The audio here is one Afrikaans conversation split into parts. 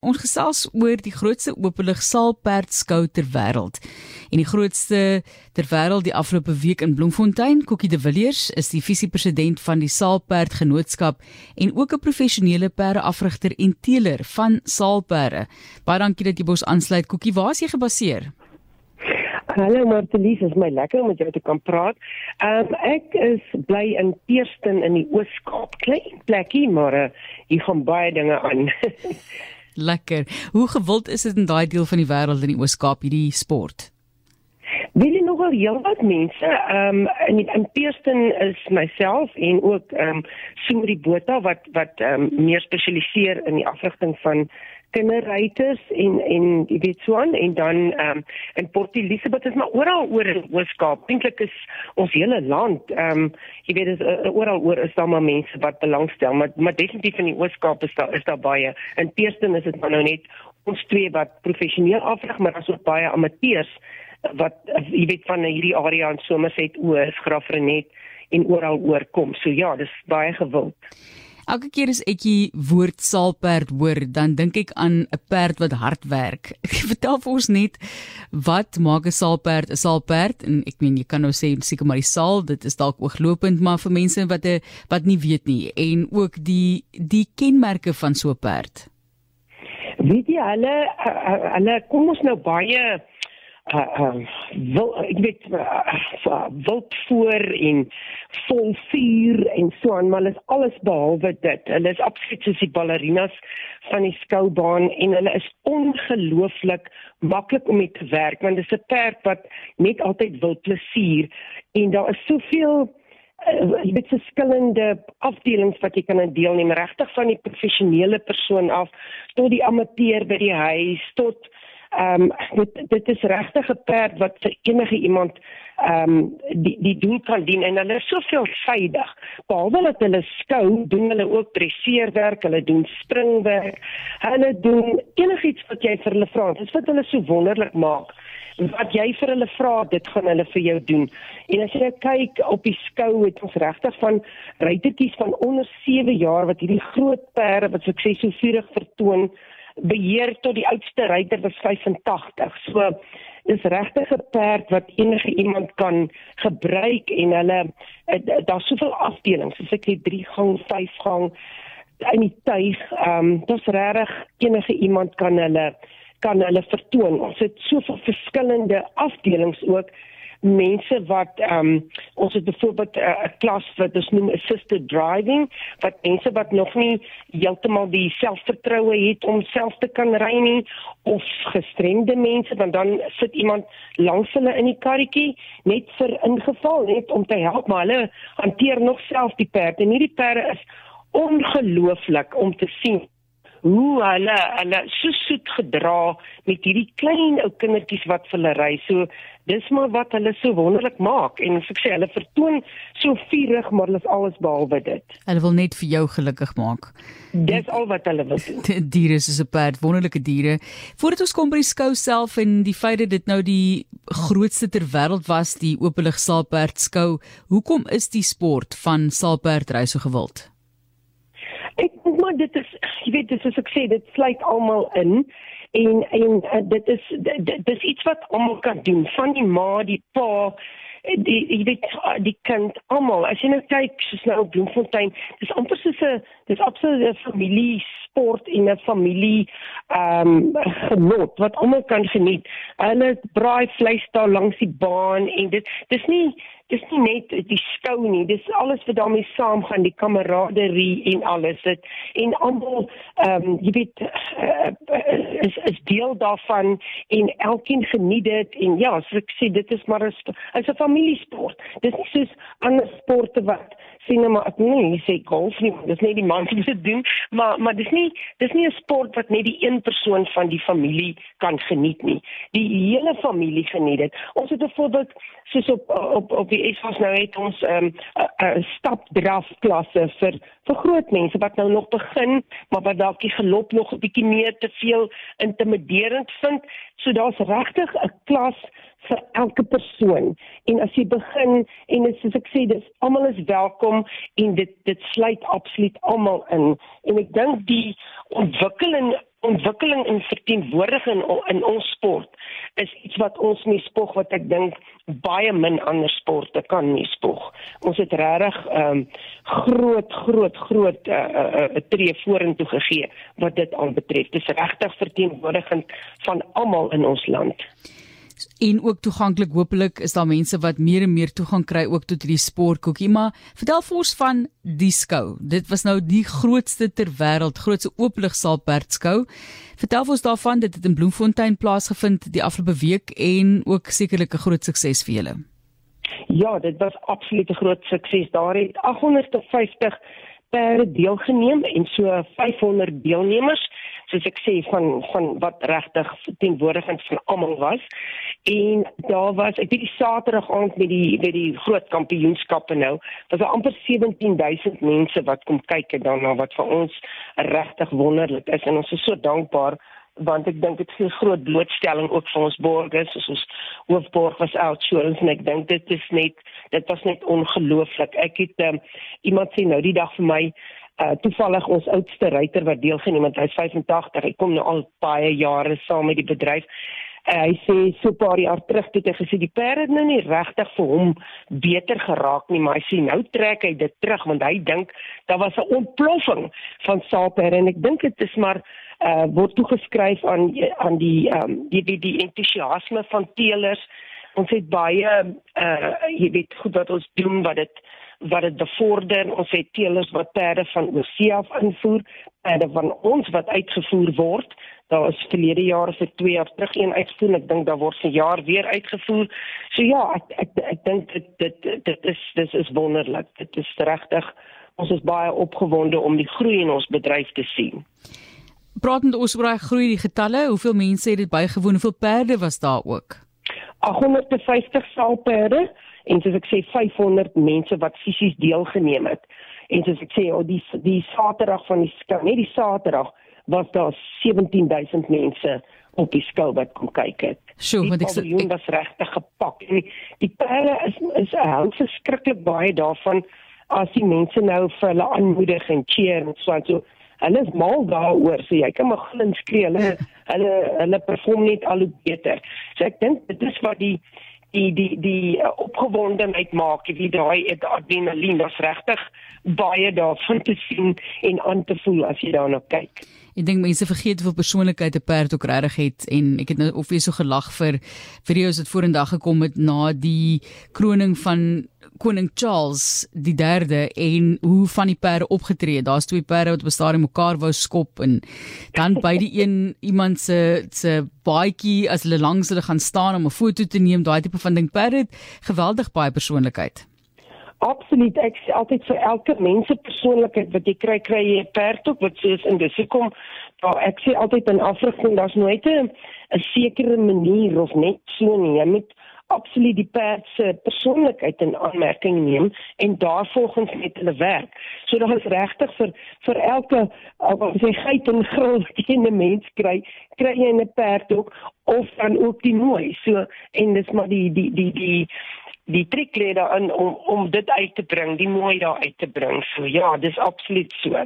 Ons gesels oor die grootste openlig saalperd skou ter wêreld. En die grootste ter wêreld die afgelope week in Bloemfontein, Kokkie de Villiers is die visiepresident van die Saalperd Genootskap en ook 'n professionele perdeafrigter en teeler van saalperde. Baie dankie dat jy by ons aansluit. Kokkie, waar is jy gebaseer? Hallo Martelies, is my lekker om met jou te kan praat. Ehm um, ek is bly in Peerston in die Oos-Kaap, klein plekkie, maar uh, hier gaan baie dinge aan. lekker. Hoe gewild is dit in daai deel van die wêreld in die Oos-Kaap hierdie sport? Wil jy nogal heelwat mense, ehm um, in in Peerston is myself en ook ehm um, Sumri Botha wat wat ehm um, meer spesialiseer in die afrigting van kinderryters en en jy weet so aan en dan ehm um, in Port Elizabeth is maar oral oor in Ooskaap. Eintlik is ons hele land ehm um, jy weet is uh, oral oor is daar maar mense wat belangstel, maar maar definitief in die Ooskaap is daar is daar baie. In Peerston is dit maar nou net ons twee wat professioneel afrig, maar daar's ook baie amateurs wat jy weet van hierdie area in Somerset oor Graafrenet en oral oor kom. So ja, dis baie gewild. Elke keer as ek die woord saalperd hoor, dan dink ek aan 'n perd wat hard werk. Vertel vir ons net wat maak 'n saalperd 'n saalperd? En ek meen jy kan nou sê seker maar die saal, dit is dalk ooglopend, maar vir mense wat 'n wat nie weet nie en ook die die kenmerke van so 'n perd. Weet jy hulle hulle kom ons nou baie uh uh wil ek weet uh, wild voor en vol vuur en so aan maar hulle is alles behalwe dit. Hulle is absoluut soos die ballerinas van die skoubaan en hulle is ongelooflik maklik om mee te werk want dit is 'n perd wat net altyd wil plesier en daar is soveel jy weet verskillende afdelings wat jy kan deelneem regtig van die professionele persoon af tot die amateur by die huis tot Ehm um, dit dit is regtig 'n perd wat vir enige iemand ehm um, die die doel kan dien en hulle is so veelsidig. Behalwe dat hulle skou, doen hulle ook dresseerwerk, hulle doen springwerk. Hulle doen enigiets wat jy vir hulle vra. Dit is wat hulle so wonderlik maak. Wat jy vir hulle vra, dit gaan hulle vir jou doen. En as jy kyk op die skou het ons regtig van ruitertjies van onder 7 jaar wat hierdie groot perde wat sukses so vurig vertoon beheer tot die oudste ruiter was 85. So is regtig 'n perd wat enige iemand kan gebruik en hulle daar's soveel afdelings, soos ek sê 3 gang, 5 gang in die tuig. Ehm um, dis regtig enige iemand kan hulle kan hulle vertoon. Ons het soveel verskillende afdelings ook mense wat ehm um, ons het byvoorbeeld eh, 'n uh, klas wat ons noem assisted driving wat mense wat nog nie heeltemal die selfvertroue het om self te kan ry nie of gestremde mense want dan sit iemand langs hulle in die karretjie net vir ingeval net om te help maar hulle hanteer nog self die perd en hierdie perde is ongelooflik om te sien hoe hulle hulle so soet gedra met hierdie klein ou kindertjies wat vir hulle ry. So dis maar wat hulle so wonderlik maak en ek sê hulle vertoon so vurig maar hulle is alles behalwe dit. Hulle wil net vir jou gelukkig maak. Dis al wat hulle wil doen. Die diere is 'n perd, wonderlike diere. Voordat ons kom by die skou self en die feit dat dit nou die grootste ter wêreld was, die openlig saalperd skou, hoekom is die sport van saalperdry so gewild? Ek maar dit is jy weet dis soos ek sê dit sluit almal in en en uh, dit is dit, dit is iets wat almal kan doen van die ma die pa die jy weet die kind almal. As jy nou kyk soos nou op Bloemfontein dis amper soos 'n dis absoluut 'n familie sport en 'n familie ehm um, genot wat almal kan geniet. Hulle braai vleis daar langs die baan en dit dis nie dis nie net die skou nie, dis alles wat daarmee saamgaan, die kameraderie en alles dit en almal ehm um, jy weet uh, is is deel daarvan en elkeen geniet dit en ja, so ek sê dit is maar 'n is 'n familiesport. Dis nie soos ander sporte wat sien maar ek nie sê golf nie, dis nie die man wat dit doen, maar maar dis nie dis nie 'n sport wat net die een persoon van die familie kan geniet nie. Die hele familie geniet dit. Ons het 'n voorbeeld soos op op op die SA's nou het ons 'n um, uh, stap draf klasse vir vir groot mense wat nou nog begin, maar wat dalk die gelop nog 'n bietjie meer te veel intimiderend vind. So daar's regtig 'n klas vir elke persoon. En as jy begin en dit soos ek sê, dis almal is welkom en dit dit sluit absoluut almal in. En ek dink die ontwikkeling ontwikkeling en verteenwoordiging in, in ons sport is iets wat ons nie spog wat ek dink baie min ander sporte kan nie spog. Ons het regtig ehm um, groot groot groot 'n uh, uh, uh, tree vorentoe gegee wat dit aanbetref. Dit is regtig verteenwoordigend van almal in ons land en ook toeganklik hopelik is daar mense wat meer en meer toegang kry ook tot hierdie sportkoekie. Maar vertel vir ons van die skou. Dit was nou die grootste ter wêreld grootste oopligsaal perdskou vertel vir ons daarvan. Dit het in Bloemfontein plaasgevind die afgelope week en ook sekerlik 'n groot sukses vir julle. Ja dit was absoluut 'n groot sukses. Daar het 850 perde deelgeneem en so 500 deelnemers soos ek sê van van wat regtig teenwoordigend van almal was. En daar was ek weet die Saterdag aand met die met die groot kampioenskappe nou was daar amper 17000 mense wat kom kyk en daarna wat vir ons regtig wonderlik is. En ons is so dankbaar want ek dink dit gee groot blootstelling ook vir ons borgers soos ons hoofborg was outsurance en ek dink dit is net dit was net ongelooflik. Ek het um, iemand sê nou die dag vir my uh, toevallig ons oudste ruiter wat deelgeneem het, hy's 85. Hy kom nou al baie jare saam met die bedryf. Uh, hy sê so 'n paar jaar terug het hy gesê die perde het nou nie regtig vir hom beter geraak nie, maar hy sê nou trek hy dit terug want hy dink daar was 'n ontploffing van saalperde en ek dink dit is maar uh word toegeskryf aan aan die ehm um, die die, die entoesiasme van teelers. Ons het baie uh jy weet goed wat ons doen wat dit wat dit bevorder. Ons het teelers wat perde van oorsee af invoer, perde van ons wat uitgevoer word. Daar is verlede jaar se 2 jaar terug een uitgevoer. Ek dink daar word se jaar weer uitgevoer. So ja, ek ek ek dink dit dit dit is dis is wonderlik. Dit is regtig ons is baie opgewonde om die groei in ons bedryf te sien. Praatend oor hoe groei die getalle, hoeveel mense het dit bygewoon, hoeveel perde was daar ook? 850 saalperde en soos ek sê 500 mense wat fisies deelgeneem het. En soos ek sê, oh, die die Saterdag van die skou, net die Saterdag was daar 17000 mense op die skou wat kom kyk het. Sjoe, want ek sê die was regtig gepak. En die, die perde is is hou verskriklik baie daarvan as die mense nou vir hulle aanmoedig en cheer en so en so. Hulle is mal daaroor, so jy kan maar glins skree. Hulle hulle hulle perform net al hoe beter. So ek dink dit is wat die die die die uh, opgewondenheid maak, jy weet daai adrenalien, dit's regtig baie daarvan te sien en aan te voel as jy daarna kyk. Ek dink mense vergeet hoeveel persoonlikheid 'n perd ook regtig het en ek het nou of jy so gelag vir video's wat vorendag gekom het na die kroning van koning Charles die 3de en hoe van die perde opgetree het. Daar's twee perde wat op 'n stadium mekaar wou skop en dan by die een iemand se se baadjie as hulle langs hulle gaan staan om 'n foto te neem, daai tipe van ding het geweldig baie persoonlikheid. Absoluut. Ek sê altyd vir elke mens se persoonlikheid wat jy kry, kry jy 'n perd ook wat soos in dis kom. Maar ek sê altyd in afrigting, daar's nooit 'n sekere manier of net so nie. Jy moet absoluut die perd se persoonlikheid in aanmerking neem en daarvolgens met hulle werk. So daar is regtig vir vir elke wat sê geit en gril wat jy 'n mens kry, kry jy 'n perd ook of dan ook die mooi. So en dis maar die die die die die triek lê daarin om om dit uit te bring, die mooi daar uit te bring. So ja, dis absoluut so.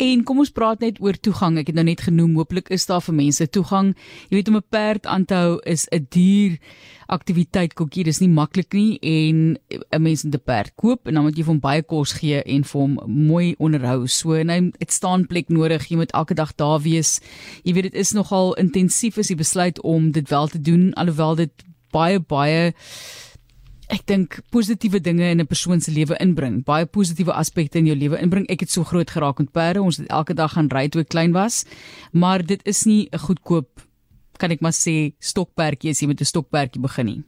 En kom ons praat net oor toegang. Ek het nou net genoem, hooplik is daar vir mense toegang. Jy weet om 'n perd aan te hou is 'n duur aktiwiteit kokkie. Dis nie maklik nie en 'n mens moet 'n perd koop en dan moet jy vir hom baie kos gee en vir hom mooi onderhou. So en hy het staan plek nodig. Jy moet elke dag daar wees. Jy weet dit is nogal intensief as jy besluit om dit wel te doen alhoewel dit baie baie ek dink positiewe dinge in 'n persoon se lewe inbring, baie positiewe aspekte in jou lewe inbring. Ek het so groot geraak met perde. Ons het elke dag gaan ry toe ek klein was. Maar dit is nie 'n goedkoop kan ek maar sê stokperdjie as jy met 'n stokperdjie begin nie.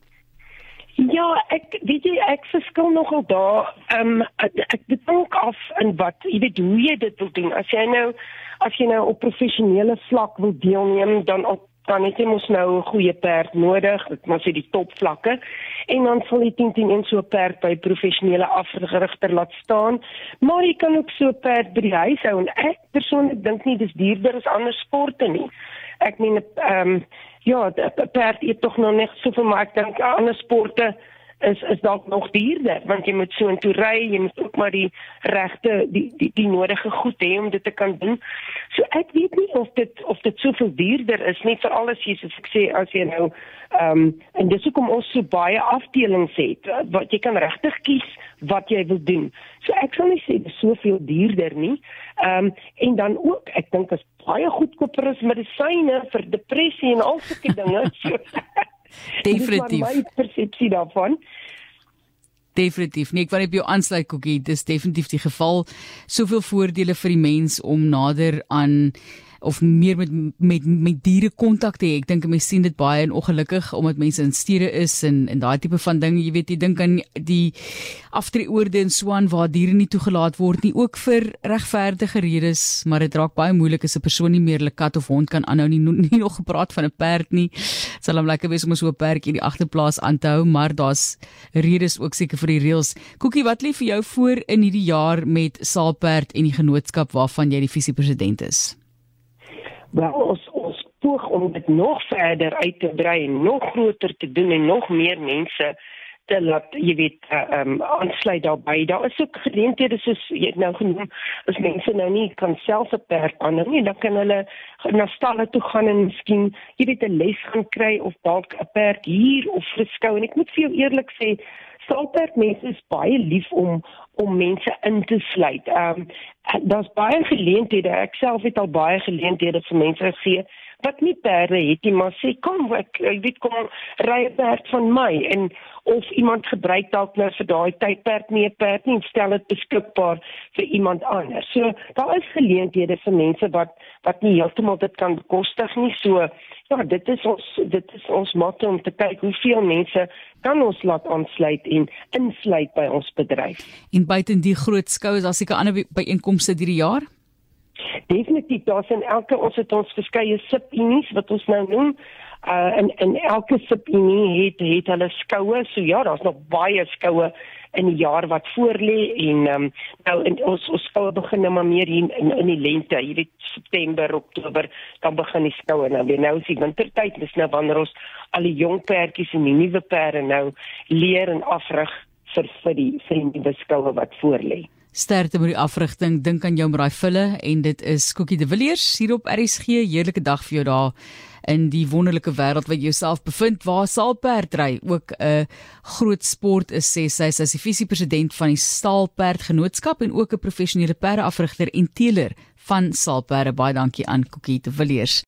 Ja, ek weet jy ek verskil nogal daar. Ehm um, ek dink af in wat jy weet hoe jy dit wil doen. As jy nou as jy nou op professionele vlak wil deelneem, dan op dan het jy mos nou 'n goeie perd nodig, moet sy die topvlakke en dan sal jy teen teen in so 'n perd by professionele afrigter laat staan. Maar jy kan ook so 'n perd by die huis hou en ek persoonlik dink nie dis duurder as ander sporte nie. Ek meen ehm um, ja, perd het tog nog net soveel maar ek dink ander sporte is is dalk nog duurder want jy moet so intoe ry, jy moet ook maar die regte die, die die nodige goed hê om dit te kan doen. So ek weet nie of dit of dit soveel duurder is nie vir alles hier soos ek sê as jy nou ehm um, en dis hoekom ons so baie afdelings het wat jy kan regtig kies wat jy wil doen. So ek sal nie sê dit is soveel duurder nie. Ehm um, en dan ook ek dink as baie goedkoper is medisyne vir depressie en al sulke dinge. Definitief. Dis my persepsie daarvan. Definitief. Nee, ek wil op jou aansluit Kokkie. Dis definitief die geval. Soveel voordele vir die mens om nader aan of meer met met met diere kontak te hê. Ek dink mense sien dit baie en ongelukkig omdat mense in stede is en en daai tipe van ding, jy weet, jy dink aan die aftreeoorde en swaan waar diere nie toegelaat word nie, ook vir regverdige redes, maar dit raak baie moeilik as 'n persoon nie meer 'n kat of hond kan aanhou nie, nie nog gepraat van 'n perd nie. Sal hom lekker wees om so 'n perdjie in die agterplaas aan te hou, maar daar's redes ook seker vir die reëls. Koekie, wat lê vir jou voor in hierdie jaar met Saalperd en die genootskap waarvan jy die visiepresident is? Wel ons ons poog om dit nog verder uit te brei en nog groter te doen en nog meer mense te laat jy weet eh, ehm uh, um, aansluit daarbey. Daar is ook geleenthede soos jy nou genoem as mense nou nie kan self 'n perd aanhou nie, dan kan hulle na stalle toe gaan en miskien jy weet 'n les gaan kry of dalk 'n perd hier of verskou en ek moet vir jou eerlik sê Stalperd mense is baie lief om om mense in te sluit. Ehm um, daar's baie geleenthede. Ek self het al baie geleenthede vir mense gegee wat nie perde het nie, maar sê kom ek, ek weet kom ry 'n perd van my en of iemand gebruik dalk nou vir daai tydperk nie 'n perd nie, stel dit beskikbaar vir iemand anders. So daar is geleenthede vir mense wat wat nie heeltemal dit kan bekostig nie. So ja, dit is ons dit is ons motto om te kyk hoeveel mense kan ons laat aansluit en insluit by ons bedryf. En buiten die groot skou is daar seker ander byeenkomste hierdie jaar? Definitief, daar's in elke ons het ons verskeie subunies wat ons nou noem. Uh en en elke subunie het het hulle skoue. So ja, daar's nog baie skoue in die jaar wat voorlê en um, nou in ons ons skoue begin nou maar meer hier in in die lente, weet September, Oktober, dan begin die skoue nou weer. Nou is die wintertyd, dis nou wanneer ons al die jong perdjies en die nuwe perde nou leer en afrig vir vir die vir die nuwe skoue wat voorlê. Sterkte met die afrigting. Dink aan jou met daai vulle en dit is Kokkie de Villiers hier op RSG. Heerlike dag vir jou daar in die wonderlike wêreld wat jy jouself bevind waar Saalperdry ook 'n groot sport is sê sy is as die visiepresident van die Staalperd Genootskap en ook 'n professionele perdeafrigter en teeler van Saalperde baie dankie aan Kokkie de Villiers